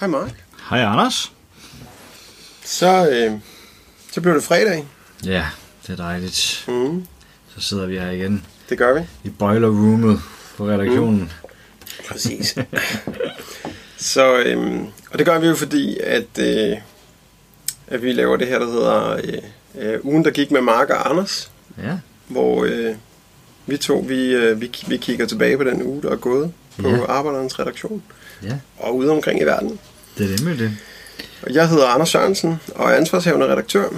Hej Mark. Hej Anders. Så, øh, så blev det fredag. Ja, det er dejligt. Mm. Så sidder vi her igen Det gør vi. i boiler roomet på redaktionen. Mm. Præcis. så, øhm, og det gør vi jo fordi, at, øh, at vi laver det her, der hedder øh, øh, ugen, der gik med Mark og Anders. Ja, Hvor øh, vi to, vi, øh, vi, vi kigger tilbage på den uge, der er gået på Ja. Arbejderens redaktion. ja, Og ude omkring i verden. det er nemlig det. Og jeg hedder Anders Sørensen og er ansvarshavende redaktør.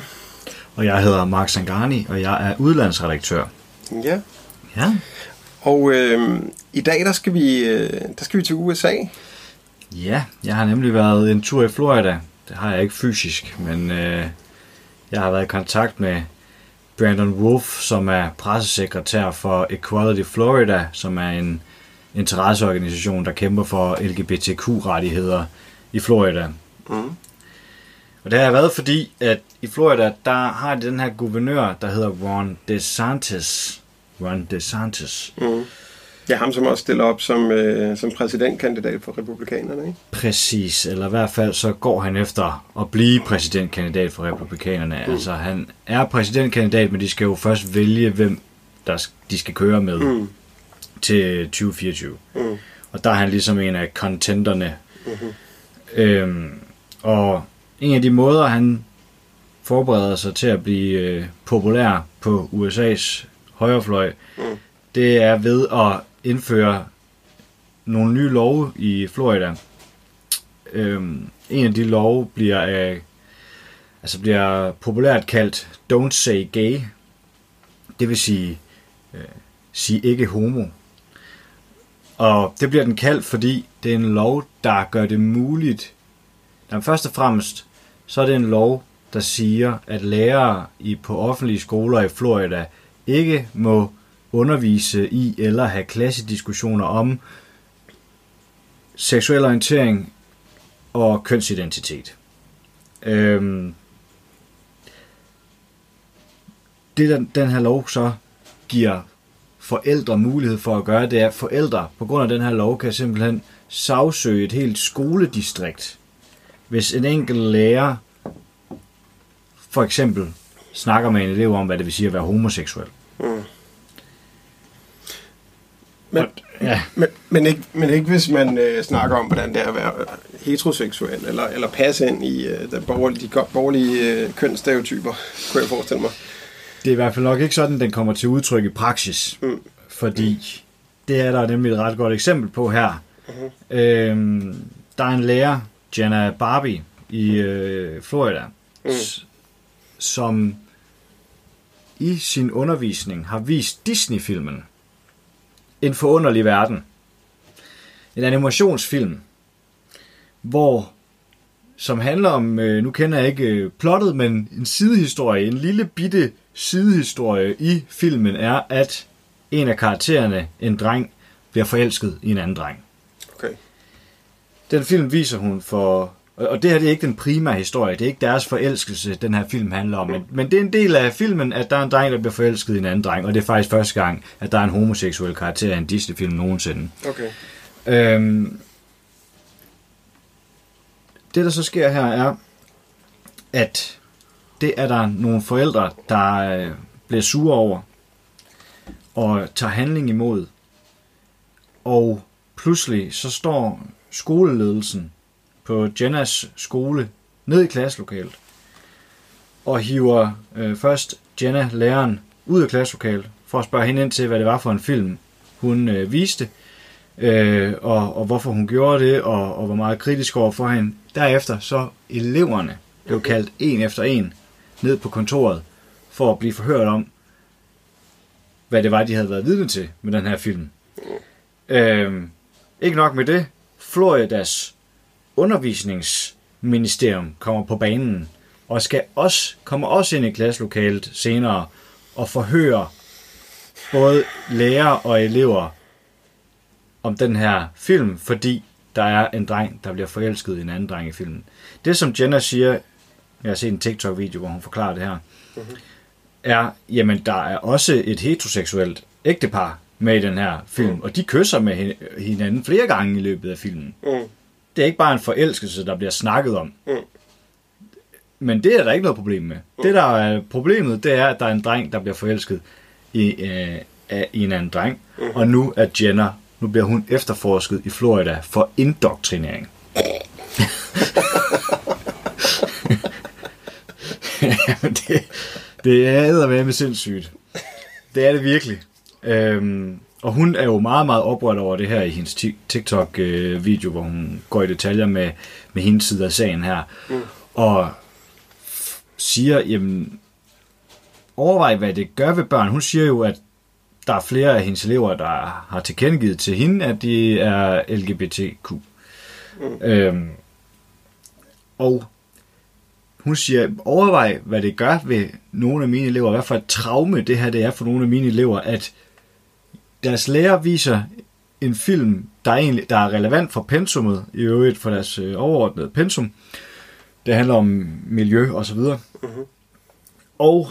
Og jeg hedder Mark Sangani, og jeg er udlandsredaktør. Ja. Ja, Og øh, i dag, der skal, vi, øh, der skal vi til USA. ja jeg har nemlig været en tur i Florida. Det har jeg ikke fysisk, men øh, jeg har været i kontakt med Brandon Wolf, som er pressesekretær for Equality Florida, som er en interesseorganisation, der kæmper for LGBTQ-rettigheder i Florida. Mm. Og det har jeg været, fordi at i Florida, der har de den her guvernør, der hedder Ron DeSantis. Ron DeSantis. Mm. Ja, ham som også stiller op som, øh, som præsidentkandidat for republikanerne, ikke? Præcis, eller i hvert fald så går han efter at blive præsidentkandidat for republikanerne. Mm. Altså han er præsidentkandidat, men de skal jo først vælge, hvem der de skal køre med Mm. til 2024. Mm. Og der er han ligesom en af contenderne. Mm-hmm. Øhm, og en af de måder, han forbereder sig til at blive øh, populær på USA's højrefløj, mm. det er ved at indføre nogle nye love i Florida. Øhm, en af de love bliver, øh, altså bliver populært kaldt Don't Say Gay. Det vil sige, øh, sige ikke homo. Og det bliver den kaldt, fordi det er en lov, der gør det muligt. Jamen, først og fremmest, så er det en lov, der siger, at lærere i, på offentlige skoler i Florida ikke må undervise i eller have klassediskussioner om seksuel orientering og kønsidentitet. Øhm, det, den, den her lov så giver forældre mulighed for at gøre, det er, at forældre på grund af den her lov kan simpelthen sagsøge et helt skoledistrikt, hvis en enkelt lærer for eksempel snakker med en elev om, hvad det vil sige at være homoseksuel. Mm men, Ja, men, men, ikke, men ikke hvis man øh, snakker om, hvordan det er at være øh, heteroseksuel, eller, eller passe ind i øh, den borgerlige, de borgerlige øh, kønsstereotyper, kunne jeg forestille mig. det er i hvert fald nok ikke sådan, den kommer til udtryk i praksis. Mm. Fordi det er der nemlig et ret godt eksempel på her. Mm-hmm. Øhm, der er en lærer, Jenna Barbie, i øh, Florida, mm. som i sin undervisning har vist Disney-filmen En forunderlig verden. En animationsfilm, hvor som handler om, øh, nu kender jeg ikke øh, plottet, men en sidehistorie, en lille bitte sidehistorie i filmen er, at en af karaktererne, en dreng, bliver forelsket i en anden dreng. Okay. Den film viser hun for... Og og det her det er ikke den primære historie, det er ikke deres forelskelse, den her film handler om. Men, men det er en del af filmen, at der er en dreng, der bliver forelsket i en anden dreng. Og det er faktisk første gang, at der er en homoseksuel karakter i en Disney-film nogensinde. Okay. Øhm, det, der så sker her, er, at det er der nogle forældre, der øh, bliver sure over og tager handling imod. Og pludselig så står skoleledelsen på Jennas skole ned i klasselokalet og hiver øh, først Jenna, læreren, ud af klasselokalet for at spørge hende ind til, hvad det var for en film, hun øh, viste, øh, og, og hvorfor hun gjorde det, og, og var meget kritisk over for hende. Derefter så eleverne blev kaldt en efter en ned på kontoret for at blive forhørt om, hvad det var, de havde været vidne til med den her film. Øh, ikke nok med det, Floridas undervisningsministerium kommer på banen og skal også, kommer også ind i klasselokalet senere og forhøre både lærere og elever om den her film, fordi der er en dreng, der bliver forelsket i en anden dreng i filmen. Det, som Jenna siger jeg har set en TikTok-video, hvor hun forklarer det her, mm-hmm. er, jamen der er også et heteroseksuelt ægtepar med i den her film, mm. og de kysser med hin- hinanden flere gange i løbet af filmen. Mm. Det er ikke bare en forelskelse, der bliver snakket om. Mm. Men det er der ikke noget problem med. Mm. Det, der er problemet, det er, at der er en dreng, der bliver forelsket i, øh, af, en anden dreng. Mm. Og nu er Jenner, nu bliver hun efterforsket i Florida for indoktrinering. Det, det er med sindssygt. Det er det virkelig. Øhm, og hun er jo meget, meget oprørt over det her i hendes ti- TikTok-video, hvor hun går i detaljer med, med hendes side af sagen her. Mm. Og siger, jamen, overvej, hvad det gør ved børn. Hun siger jo, at der er flere af hendes elever, der har tilkendegivet til hende, at de er LGBTQ. Mm. Øhm, og hun siger, overvej, hvad det gør ved nogle af mine elever, hvad for et traume det her det er for nogle af mine elever, at deres lærer viser en film, der er, egentlig, der er relevant for pensummet, i øvrigt for deres øh, overordnede pensum. Det handler om miljø og så videre. Mm-hmm. Og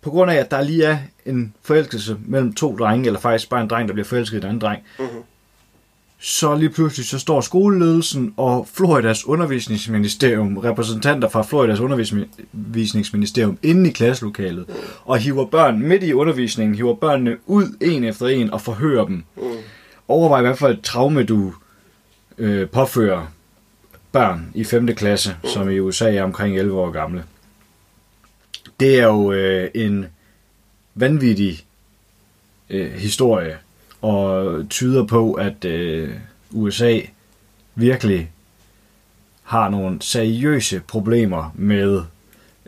på grund af, at der lige er en forelskelse mellem to drenge, eller faktisk bare en dreng, der bliver forelsket i en anden dreng, Mhm. Så lige pludselig så står skoleledelsen og Floridas undervisningsministerium, repræsentanter fra Floridas undervisningsministerium inde i klasselokalet, og hiver børn midt i undervisningen, hiver børnene ud en efter en og forhører dem. Overvej, hvad for et traume du øh, påfører børn i 5. klasse, som i USA er omkring 11 år gamle. Det er jo øh, en vanvittig øh, historie, og tyder på, at øh, USA virkelig har nogle seriøse problemer med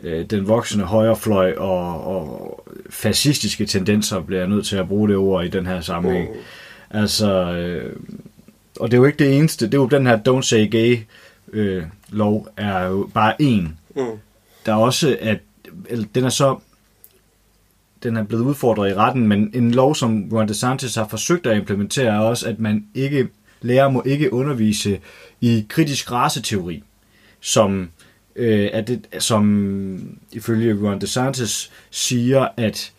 øh, den voksende højrefløj og, og fascistiske tendenser, bliver jeg nødt til at bruge det ord i den her sammenhæng. Altså, øh, og det er jo ikke det eneste, det er jo den her Don't Say Gay øh, lov, er jo bare en. Mm. Der er også, at eller, den er så den er blevet udfordret i retten, men en lov, som Ron DeSantis har forsøgt at implementere, er også, at man ikke, lærer må ikke undervise i kritisk raceteori, som, øh, at det, som ifølge Ron DeSantis siger, at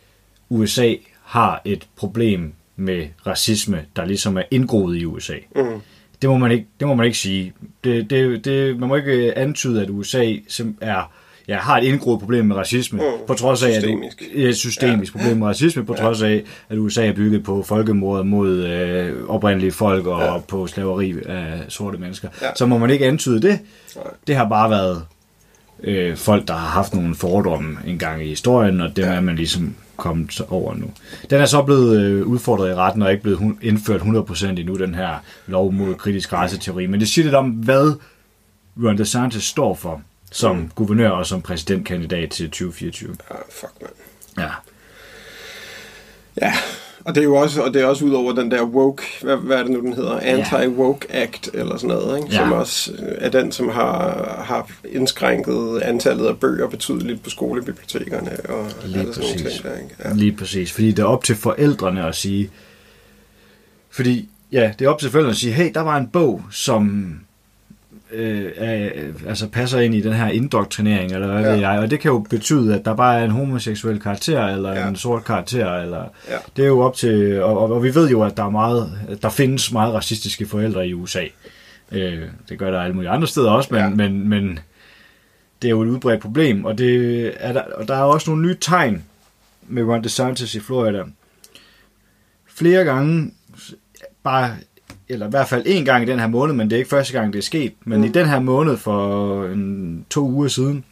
USA har et problem med racisme, der ligesom er indgroet i USA. Mm. Det må man ikke, det må man ikke sige. Det, det, det, man må ikke antyde, at USA er, ja, har et indgroet problem med racisme, Mm. på trods af, Systemisk. at ja, et systemisk ja. problem med racisme, på trods af, at USA er bygget på folkemord mod øh, oprindelige folk og Ja. ja. på slaveri af sorte mennesker. Ja. Så må man ikke antyde det. Nej. Det har bare været øh, folk, der har haft nogle fordomme en gang i historien, og dem Ja. ja. er man ligesom kommet over nu. Den er så blevet øh, udfordret i retten og ikke blevet hun- indført 100% endnu, den her lov mod kritisk raceteori. Men det siger lidt om, hvad Ron DeSantis står for som mm. guvernør og som præsidentkandidat til 2024. Ja, fuck, mand. Ja. Ja, og det er jo også, og det er også ud over den der woke, hvad, hvad er det nu, den hedder? Anti-woke Act, eller sådan noget, ikke? Ja. som også er den, som har, har indskrænket antallet af bøger betydeligt på skolebibliotekerne og Lige alle sådan præcis. ting der, ikke? Ja. Lige præcis, fordi det er op til forældrene at sige, fordi ja, det er op til forældrene at sige, hey, der var en bog, som øh, er, altså passer ind i den her indoktrinering, eller hvad Ja. ved jeg, og det kan jo betyde, at der bare er en homoseksuel karakter, eller Ja. en sort karakter, eller Ja. det er jo op til, og, og, og vi ved jo, at der er meget, der findes meget racistiske forældre i USA. Øh, det gør der alle mulige andre steder også, men, ja. men, men det er jo et udbredt problem, og, det er der, og der er også nogle nye tegn med Ron DeSantis i Florida. Flere gange, bare, eller i hvert fald en gang i den her måned, men det er ikke første gang, det er sket, men mm. i den her måned for en, to uger siden,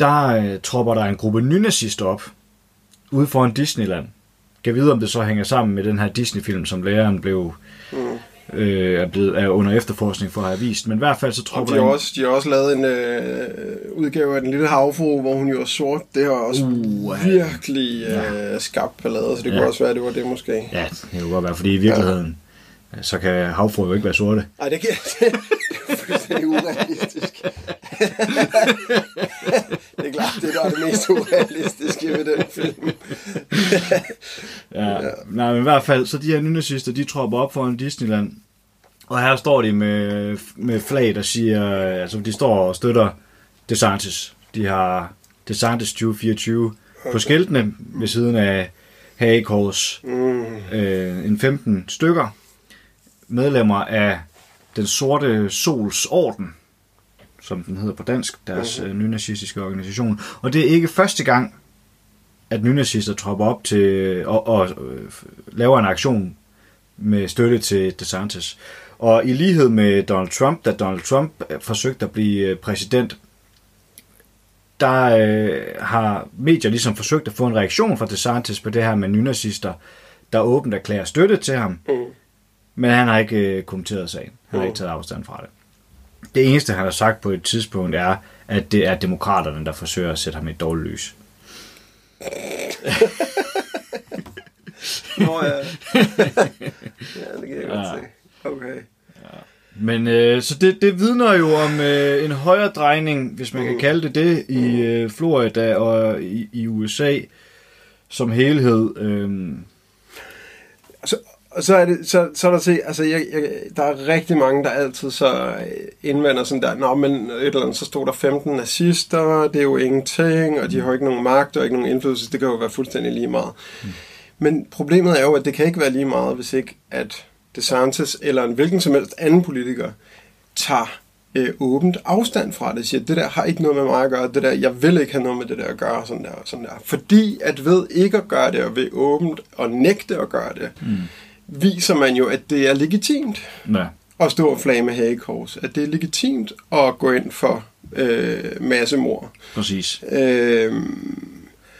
der øh, tropper der en gruppe nynazister op, ude foran Disneyland. Kan vide, om det så hænger sammen med den her Disney-film, som læreren blev Mm. øh, er, blevet, er under efterforskning for at have vist. Men i hvert fald så Og tropper de der har, en- også, de har også lavet en øh, udgave af Den Lille Havfru, hvor hun jo er sort. Det har også Uh, virkelig øh, skabt ballade, så det Ja. kunne også være, at det var det måske. Ja, det kan godt være, fordi i virkeligheden, ja. Så kan havfru jo ikke være sorte. Nej, det, kan, det er fuldstændig urealistisk. det er klart, det er det mest urealistiske ved den film. Ja, ja. Nej, men i hvert fald, så de her nynazister, de tropper op foran Disneyland. Og her står de med, med flag, der siger, altså de står og støtter DeSantis. De har DeSantis 2024 på skiltene ved siden af hagekors. Mm. Øh, en 15 stykker medlemmer af den sorte sols orden, som den hedder på dansk, deres øh, nynazistiske organisation. Og det er ikke første gang, at nynazister tropper op til og, og øh, laver en aktion med støtte til DeSantis. Og i lighed med Donald Trump, da Donald Trump øh, forsøgte at blive øh, præsident, der øh, har medier ligesom forsøgt at få en reaktion fra DeSantis på det her med nynazister, der åbent erklærer støtte til ham. Mm. Men han har ikke øh, kommenteret sagen. Han har Mm. ikke taget afstand fra det. Det eneste, han har sagt på et tidspunkt, er, at det er demokraterne, der forsøger at sætte ham i et dårligt lys. Nå ja. ja, det kan jeg godt Ja. se. Okay. Men øh, så det, det vidner jo om øh, en højere drejning, hvis man kan kalde det det, i øh, Florida og i, i USA som helhed. Øh, Og så, og så er det, så, så er der se, altså jeg, jeg, der er rigtig mange, der altid så øh, indvender sådan der, nå, men et eller andet, så stod der 15 nazister, det er jo ingenting, og de har ikke nogen magt og ikke nogen indflydelse, det kan jo være fuldstændig lige meget. Men problemet er jo, at det kan ikke være lige meget, hvis ikke at DeSantis eller en hvilken som helst anden politiker tager øh, åbent afstand fra det, siger, det der har ikke noget med mig at gøre, det der, jeg vil ikke have noget med det der at gøre, sådan der, sådan der. Fordi at ved ikke at gøre det, og ved åbent og nægte at gøre det, mm. Viser man jo, at det er legitimt ja, at stå og flage med hagekors. At det er legitimt at gå ind for øh, massemord. præcis. Øh,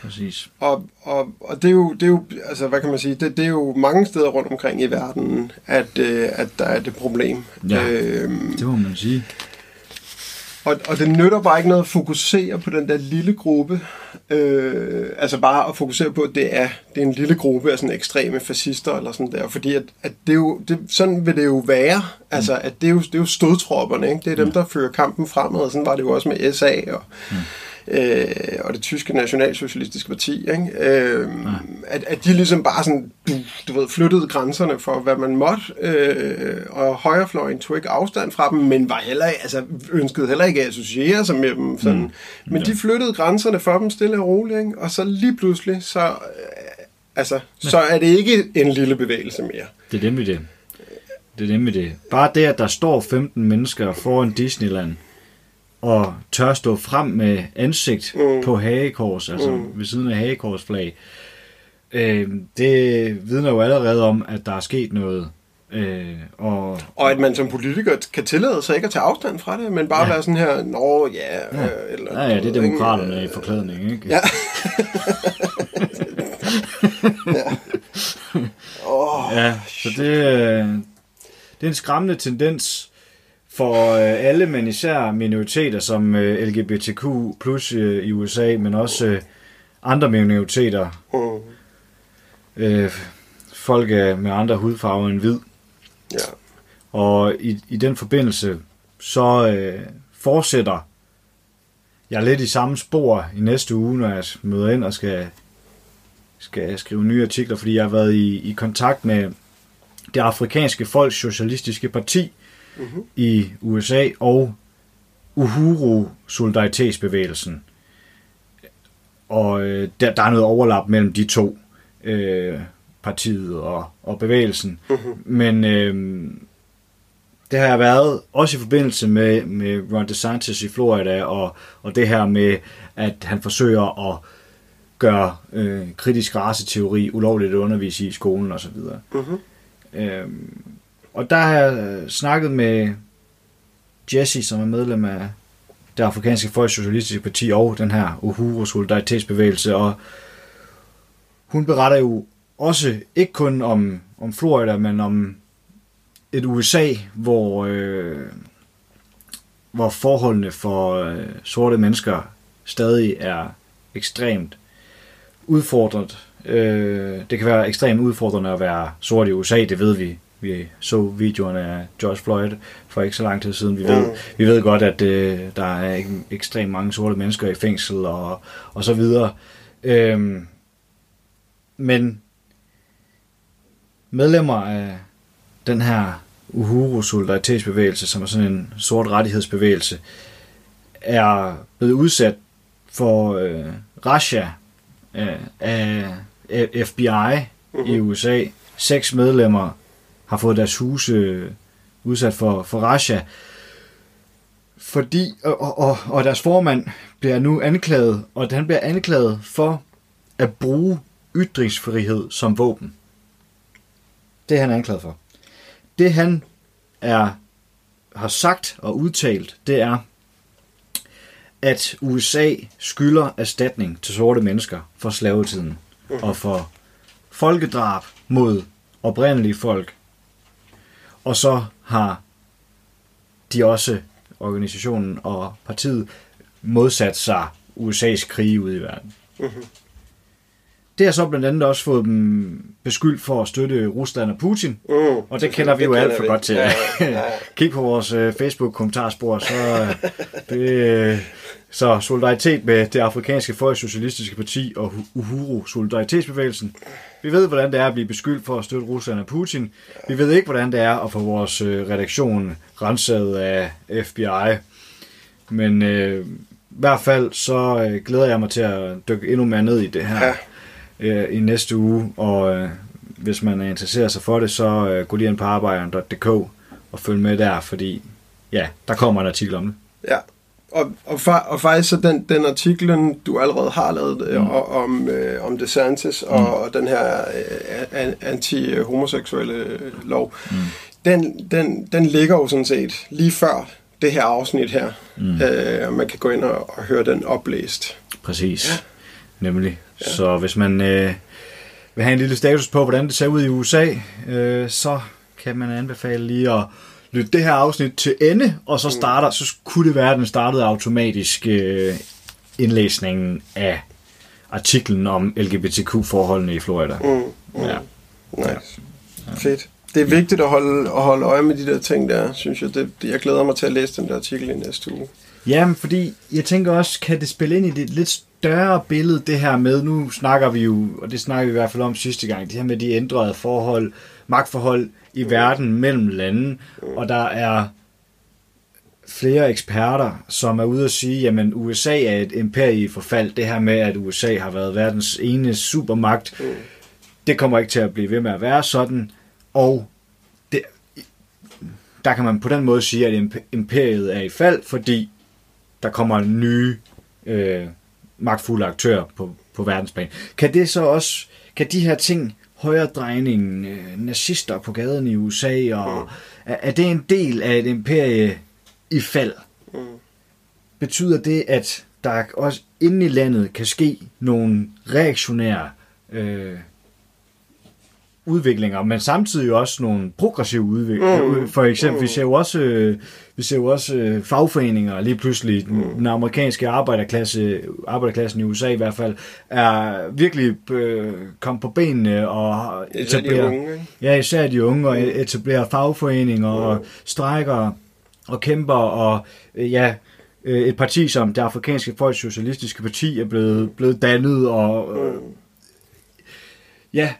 præcis. og, og, og det er jo, det er jo, altså hvad kan man sige, det, det er jo mange steder rundt omkring i verden, at, øh, at der er det problem. Ja. Øh, Det må man sige. Og, og det nytter bare ikke noget at fokusere på den der lille gruppe. Øh, altså bare at fokusere på, at det er, det er en lille gruppe af sådan ekstreme fascister eller sådan der. Fordi at, at det jo, det, sådan vil det jo være. Altså at det er jo, det er jo stødtropperne, ikke? Det er dem, der fører kampen fremad. Og sådan var det jo også med SA og, øh, og det tyske nationalsocialistiske parti. Ikke? Øh, at, at de ligesom bare sådan, du, ved, flyttede grænserne for, hvad man måtte. Øh, og højrefløjen tog ikke afstand fra dem, men var heller, altså, ønskede heller ikke at associere sig med dem. Sådan. Mm. Men de flyttede grænserne for dem stille og roligt. Ikke? Og så lige pludselig, så, øh, altså, så er det ikke en lille bevægelse mere. Det er nemlig det. Det er nemlig det. Bare det, at der står 15 mennesker foran Disneyland, og tør stå frem med ansigt mm. på hagekors, altså mm. ved siden af hagekorsflag, øh, det vidner jo allerede om, at der er sket noget. Øh, og Og at man som politiker kan tillade sig ikke at tage afstand fra det, men bare Ja. være sådan her, nå ja, Ja. øh, eller... ja, ja, det er demokraterne i forklædning, ikke? Ja. Åh, Ja, så det, øh, det er en skræmmende tendens for øh, alle, men især minoriteter som øh, LGBTQ plus øh, i USA, men også øh, andre minoriteter, mm, øh, folk øh, med andre hudfarver end hvid. ja. Og i, i den forbindelse, så øh, fortsætter jeg lidt i samme spor i næste uge, når jeg møder ind og skal, skal skrive nye artikler, fordi jeg har været i, i kontakt med det afrikanske folks socialistiske parti i USA og Uhuru solidaritetsbevægelsen. Og øh, der, der er noget overlap mellem de to, øh, partiet og, og bevægelsen. Mm-hmm. Men øh, det har jeg været også i forbindelse med, med Ron DeSantis i Florida, og, og det her med, at han forsøger at gøre øh, kritisk raceteori ulovligt at undervise i i skolen osv. Mm-hmm. Øhm, og der har jeg øh, snakket med Jesse, som er medlem af det afrikanske Folks Socialistiske Parti og den her Uhuru Solidaritetsbevægelse, og hun beretter jo også ikke kun om, om Florida, men om et USA, hvor, øh, hvor forholdene for øh, sorte mennesker stadig er ekstremt udfordret. Øh, det kan være ekstremt udfordrende at være sort i USA, det ved vi. Vi så videoerne af George Floyd for ikke så lang tid siden. Vi ved, Mm. vi ved godt, at øh, der er ek- ekstremt mange sorte mennesker i fængsel og, og så videre. Øh, men medlemmer af den her Uhuru solidaritetsbevægelse, som er sådan en sort rettighedsbevægelse, er blevet udsat for øh, Russia øh, af af FBI mm-hmm. i USA. Seks medlemmer har fået deres huse øh, udsat for, for Russia. Fordi, og, og, og deres formand bliver nu anklaget, og han bliver anklaget for at bruge ytringsfrihed som våben. Det er han anklaget for. Det han er, har sagt og udtalt, det er, at USA skylder erstatning til sorte mennesker for slavetiden og for folkedrab mod oprindelige folk. Og så har de også, organisationen og partiet, modsat sig USA's krige ude i verden. Mm-hmm. Det har så blandt andet også fået dem beskyldt for at støtte Rusland og Putin. Mm, og det kender vi jo alt for godt til. Ja, ja, ja. Kig på vores uh, Facebook-kommentarspor, så, uh, det, så solidaritet med det afrikanske Socialistiske parti og Uhuru Solidaritetsbevægelsen. Vi ved, hvordan det er at blive beskyldt for at støtte Rusland og Putin. Vi ved ikke, hvordan det er at få vores uh, redaktion renset af FBI. Men uh, i hvert fald så uh, glæder jeg mig til at dykke endnu mere ned i det her. Ja øh, i næste uge, og øh, hvis man er interesseret sig for det, så øh, gå lige ind på arbejderen.dk og følg med der, fordi ja, der kommer en artikel om det. Ja, og, og, og faktisk så den, den artiklen, du allerede har lavet øh, mm. om, øh, om DeSantis mm. og den her øh, anti-homoseksuelle lov, mm. den, den, den ligger jo sådan set lige før det her afsnit her. Mm. Øh, man kan gå ind og, og høre den oplæst. Præcis, ja. nemlig. Så hvis man øh, vil have en lille status på, hvordan det ser ud i USA, øh, så kan man anbefale lige at lytte det her afsnit til ende, og så mm. starter, så kunne det være, at den startede automatisk øh, indlæsningen af artiklen om LGBTQ-forholdene i Florida. Mm. Mm. Ja. Nice. Ja. Fedt. Det er vigtigt at holde, at holde øje med de der ting der, synes jeg. Det, jeg glæder mig til at læse den der artikel i næste uge. Jamen, fordi jeg tænker også, kan det spille ind i det lidt større billede, det her med, nu snakker vi jo, og det snakker vi i hvert fald om sidste gang, det her med de ændrede forhold, magtforhold i verden mellem lande, og der er flere eksperter, som er ude at sige, jamen USA er et imperie i forfald. Det her med, at USA har været verdens ene supermagt, det kommer ikke til at blive ved med at være sådan. Og det, der kan man på den måde sige, at imperiet er i fald, fordi der kommer nye øh, magtfulde aktører på, på verdensplan. Kan det så også, kan de her ting, højredrejning, øh, nazister på gaden i USA, og mm. er, er det en del af et imperie i fald? Mm. Betyder det, at der også inde i landet kan ske nogle reaktionære øh, udviklinger, men samtidig også nogle progressive udviklinger. Mm. For eksempel, mm. vi ser jo også, øh, vi ser jo også øh, fagforeninger lige pludselig, mm. den amerikanske arbejderklasse, arbejderklassen i USA i hvert fald, er virkelig øh, kommet på benene og etablerer, unge, ja, især de unge, og mm. etablerer fagforeninger mm. og strækker og kæmper, og øh, ja, øh, et parti som det afrikanske folks socialistiske parti er blevet, blevet dannet, og øh, ja,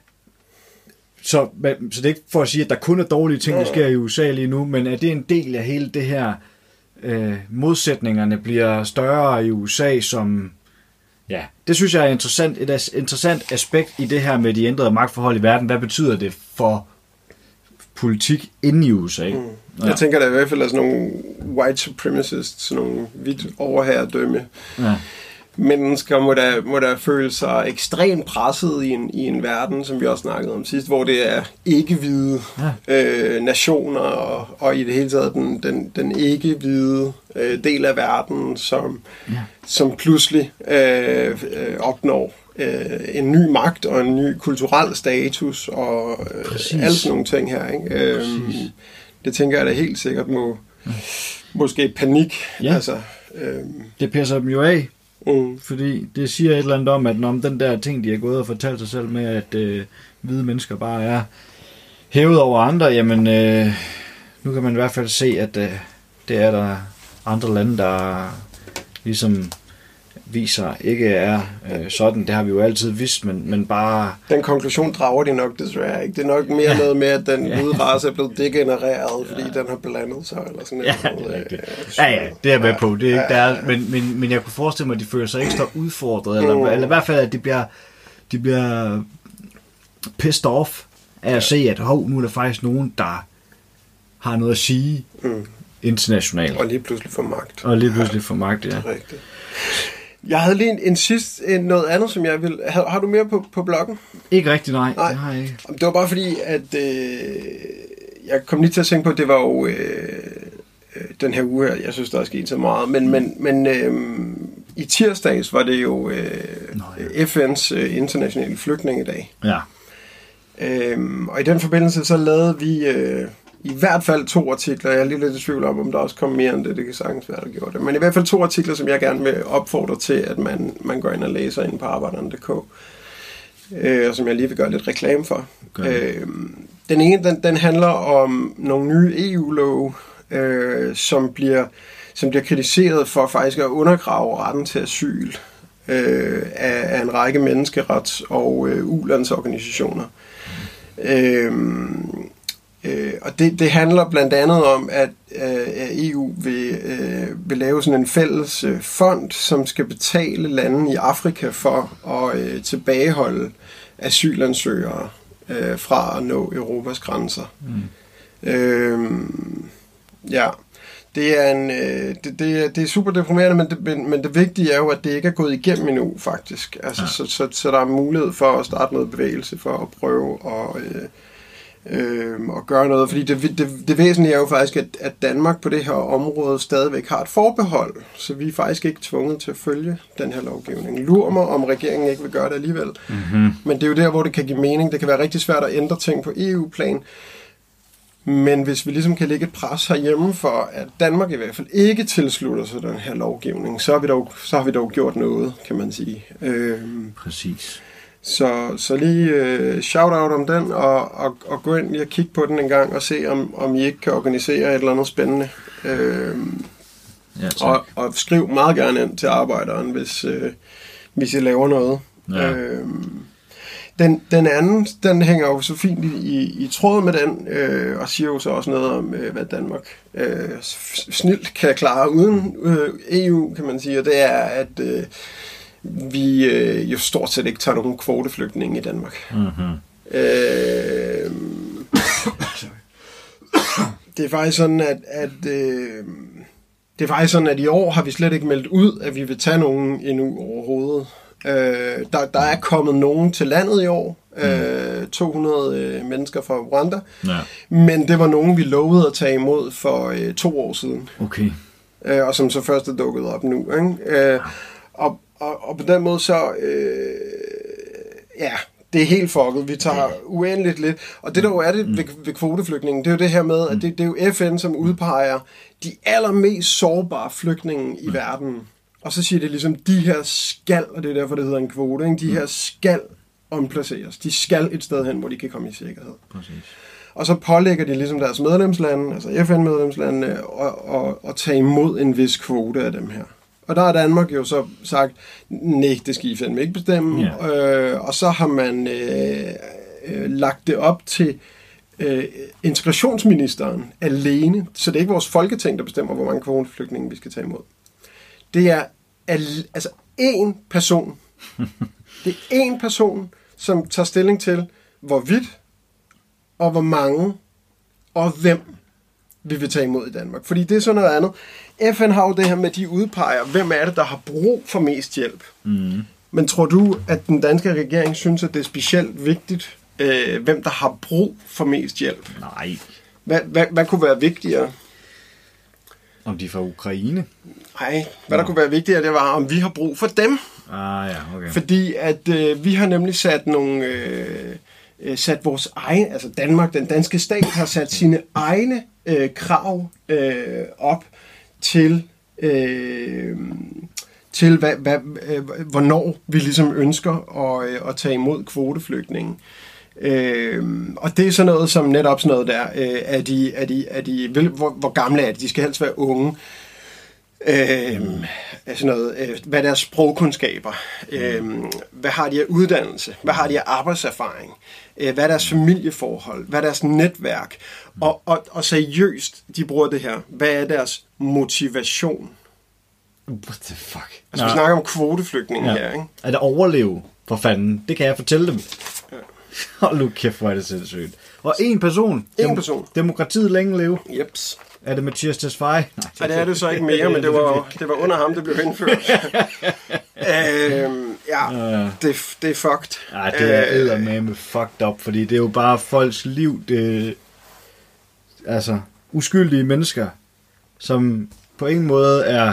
så, så det er ikke for at sige, at der kun er dårlige ting, der sker i USA lige nu, men er det en del af hele det her, øh, modsætningerne bliver større i USA, som, ja, det synes jeg er interessant, et interessant aspekt i det her med de ændrede magtforhold i verden. Hvad betyder det for politik inde i USA? Mm. Ja. Jeg tænker, der i hvert fald er sådan nogle white supremacists, sådan nogle hvidt overherredømme. Ja mennesker må da, må da føle sig ekstremt presset i en, i en verden, som vi også snakkede om sidst, hvor det er ikke-hvide ja. øh, nationer og, og i det hele taget den, den, den ikke-hvide øh, del af verden, som, ja. som pludselig øh, øh, opnår øh, en ny magt og en ny kulturel status og øh, alle sådan nogle ting her. Ikke? Øh, det tænker jeg da helt sikkert må ja. måske panik. Ja. Altså, øh, det pisser dem jo af Mm. Fordi det siger et eller andet om, at når den der ting, de har gået og fortalt sig selv med, at øh, hvide mennesker bare er hævet over andre, jamen øh, nu kan man i hvert fald se, at øh, det er der andre lande, der ligesom viser ikke er øh, sådan. Det har vi jo altid vidst, men, men bare... Den konklusion drager de nok desværre ikke. Det er nok mere ja. noget med, at den Ja. ja. race er blevet degenereret, fordi den har blandet sig, eller sådan Ja, noget. det er Ja, ja, det er jeg med Ja. på. Det er ikke, der er, men, men, men jeg kunne forestille mig, at de føler sig ekstra udfordret, eller, eller i hvert fald, at de bliver, de bliver pissed off af at se, at hov, nu er der faktisk nogen, der har noget at sige Mm. internationalt. Og lige pludselig får magt. Og lige pludselig få magt, ja. Det er rigtigt. Jeg havde lige en, en sidst, en, noget andet, som jeg vil... Har, har du mere på, på bloggen? Ikke rigtigt, nej. Nej. Det har jeg ikke. Det var bare fordi, at øh, jeg kom lige til at tænke på, at det var jo øh, øh, den her uge her, jeg synes, der er sket så meget, men, men, men øh, i tirsdags var det jo øh, Nå, FN's øh, internationale flygtningedag. Ja. Øhm, og i den forbindelse så lavede vi øh, i hvert fald to artikler. Jeg er lige lidt i tvivl om, om der også kom mere end det. Det kan sagtens være, der gjorde det. Men i hvert fald to artikler, som jeg gerne vil opfordre til, at man, man går ind og læser ind på arbejderne.dk. Øh, og som jeg lige vil gøre lidt reklame for. Det. Øhm, den ene, den, den handler om nogle nye EU-love, øh, som bliver som bliver kritiseret for faktisk at undergrave retten til asyl øh, af, af en række menneskerets- og øh, ulandsorganisationer. Øhm, øh, og det, det handler blandt andet om, at øh, EU vil, øh, vil lave sådan en fælles øh, fond, som skal betale lande i Afrika for at øh, tilbageholde asylansøgere øh, fra at nå Europas grænser. Mm. Øhm, ja, det er, en, øh, det, det, er, det er super deprimerende, men det, men, men det vigtige er jo, at det ikke er gået igennem endnu, faktisk. Altså, ja. så, så, så der er mulighed for at starte noget bevægelse, for at prøve at, øh, øh, at gøre noget. Fordi det, det, det væsentlige er jo faktisk, at, at Danmark på det her område stadigvæk har et forbehold, så vi er faktisk ikke tvunget til at følge den her lovgivning. Lur mig, om regeringen ikke vil gøre det alligevel. Mm-hmm. Men det er jo der, hvor det kan give mening. Det kan være rigtig svært at ændre ting på EU-plan. Men hvis vi ligesom kan lægge et pres herhjemme for, at Danmark i hvert fald ikke tilslutter sig den her lovgivning, så har vi dog, så har vi dog gjort noget, kan man sige. Øhm, Præcis. Så, så lige øh, shout-out om den, og, og, og gå ind og kigge på den en gang, og se, om, om I ikke kan organisere et eller andet spændende. Øhm, Ja, tak. og, og skriv meget gerne ind til arbejderen, hvis, øh, hvis I laver noget. Ja. Øhm, den, den anden, den hænger jo så fint i, i, i tråd med den, øh, og siger jo så også noget om, øh, hvad Danmark øh, snilt kan klare uden øh, EU, kan man sige, og det er, at øh, vi øh, jo stort set ikke tager nogen kvoteflygtninge i Danmark. Mm-hmm. Øh, det er faktisk sådan, at, at øh, det er faktisk sådan, at i år har vi slet ikke meldt ud, at vi vil tage nogen endnu overhovedet. Øh, der, der er kommet nogen til landet i år. Øh, 200 øh, mennesker fra Rwanda. Ja. Men det var nogen, vi lovede at tage imod for øh, to år siden Okay. øh, og som så først er dukket op nu. Ikke? Øh, og, og, og på den måde så, øh, ja, det er helt fucket. Vi tager uendeligt lidt. Og det der jo er det ved, ved kvoteflygtningen, det er jo det her med, at det, det er jo FN, som udpeger de allermest sårbare flygtninge i verden. Og så siger det ligesom, de her skal, og det er derfor, det hedder en kvote, ikke? de her skal omplaceres. De skal et sted hen, hvor de kan komme i sikkerhed. Præcis. Og så pålægger de ligesom deres medlemslande, altså FN-medlemslandene, at, at, at tage imod en vis kvote af dem her. Og der har Danmark jo så sagt, nej, det skal I fandme ikke bestemme. Ja. Øh, og så har man øh, øh, lagt det op til øh, integrationsministeren alene. Så det er ikke vores folketing, der bestemmer, hvor mange kvoteflygtninge vi skal tage imod. Det er al, altså én person. Det er én person, som tager stilling til, hvorvidt og hvor mange og hvem vi vil tage imod i Danmark. Fordi det er sådan noget andet. FN har jo det her med, at de udpeger, hvem er det, der har brug for mest hjælp. Mm. Men tror du, at den danske regering synes, at det er specielt vigtigt, øh, hvem der har brug for mest hjælp? Nej. Hvad, hvad, hvad kunne være vigtigere? Om de er fra Ukraine? Nej, hvad der kunne være vigtigere, det var, om vi har brug for dem. Ah ja, okay. Fordi at øh, vi har nemlig sat nogle... Øh, øh, sat vores egen, altså Danmark, den danske stat, har sat sine egne øh, krav øh, op til, øh, til hvad, hvad, øh, hvornår vi ligesom ønsker at, øh, at tage imod kvoteflygtninge. Øh, og det er sådan noget som netop sådan noget der, øh, er de, er de, er de, vel, hvor, hvor gamle er de? De skal helst være unge. øh, altså noget, øh, hvad er deres sprogkundskaber, øh, hvad har de af uddannelse, hvad har de af arbejdserfaring, øh, hvad er deres familieforhold, hvad er deres netværk, og, og, og seriøst, de bruger det her, hvad er deres motivation? What the fuck? Altså, vi snakker om kvoteflygtninge ja. her, ikke? At overleve, for fanden, det kan jeg fortælle dem. Hold nu kæft, hvor er det sindssygt. Og en person. En person. Demokratiet længe leve. Jeps. Er det Mathias Tesfaye? Nej, det er det så ikke mere, men det var, det var under ham, det blev indført. øhm, ja, det, det er fucked. Nej, det er Øh, med med fucked up, fordi det er jo bare folks liv, det altså uskyldige mennesker, som på ingen måde er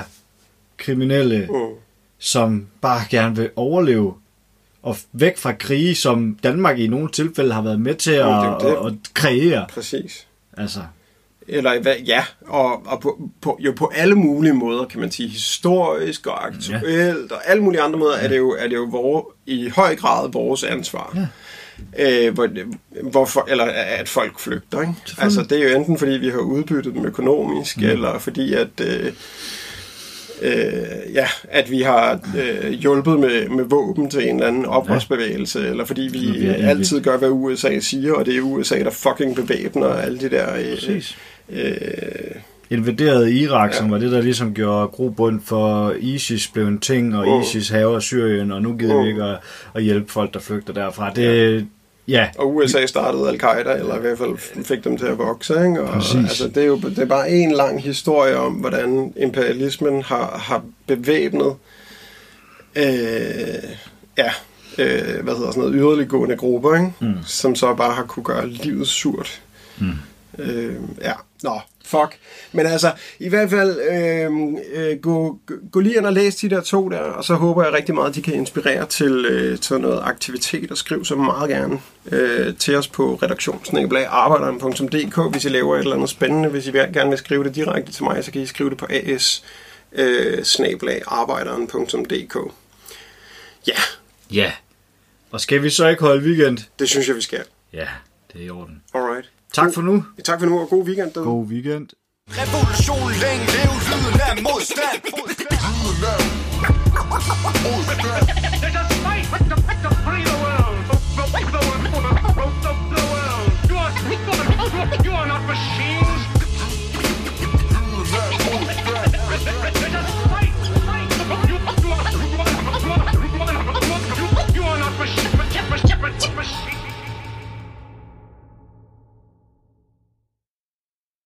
kriminelle, Mm. som bare gerne vil overleve og væk fra krige, som Danmark i nogle tilfælde har været med til at, det er jo det. at, kreere. Præcis. Altså, Eller hvad, ja, og, og på, på, jo på alle mulige måder, kan man sige, historisk og aktuelt, ja. og alle mulige andre måder, er det jo, er det jo vor, i høj grad vores ansvar. Ja. Øh, hvor, hvorfor, eller at folk flygter. Ikke? Altså, det er jo enten fordi, vi har udbyttet dem økonomisk, mm. eller fordi, at, øh, øh, ja, at vi har øh, hjulpet med, med våben til en eller anden oprørsbevægelse, ja. eller fordi vi egentlig- altid gør, hvad USA siger, og det er USA, der fucking bevæbner alle de der... Øh, Præcis. øh, invaderede Irak, Ja. som var det, der ligesom gjorde grobund for ISIS blev en ting, og Mm. ISIS haver Syrien, og nu gider vi Mm. ikke at, at hjælpe folk, der flygter derfra. Det, ja, Og USA startede Al-Qaida, eller i hvert fald fik dem til at vokse. Ikke? Og, Præcis. altså, det er jo det er bare en lang historie om, hvordan imperialismen har, har bevæbnet øh, ja, øh, hvad hedder sådan noget, yderliggående grupper, ikke? Mm. som så bare har kunne gøre livet surt. Mm. Øh, ja, nå, fuck. Men altså, i hvert fald, øh, øh, gå, gå lige ind og læs de der to der, og så håber jeg rigtig meget, at de kan inspirere til, øh, til noget aktivitet, og skriv så meget gerne øh, til os på redaktionsnækkelag.arbejderen.dk, hvis I laver et eller andet spændende. Hvis I gerne vil skrive det direkte til mig, så kan I skrive det på as øh, snabelagarbejderen.dk. Ja, ja. Og skal vi så ikke holde weekend? det synes jeg, vi skal. Ja, det er i orden. Alright. Tak for nu. Tak for nu, og god weekend. Derude. God weekend. Revolution, længe lev, lyden af modstand. Lyden af. There's a fight with the, with the free world. The, the, the, the, the, world. You are not machine.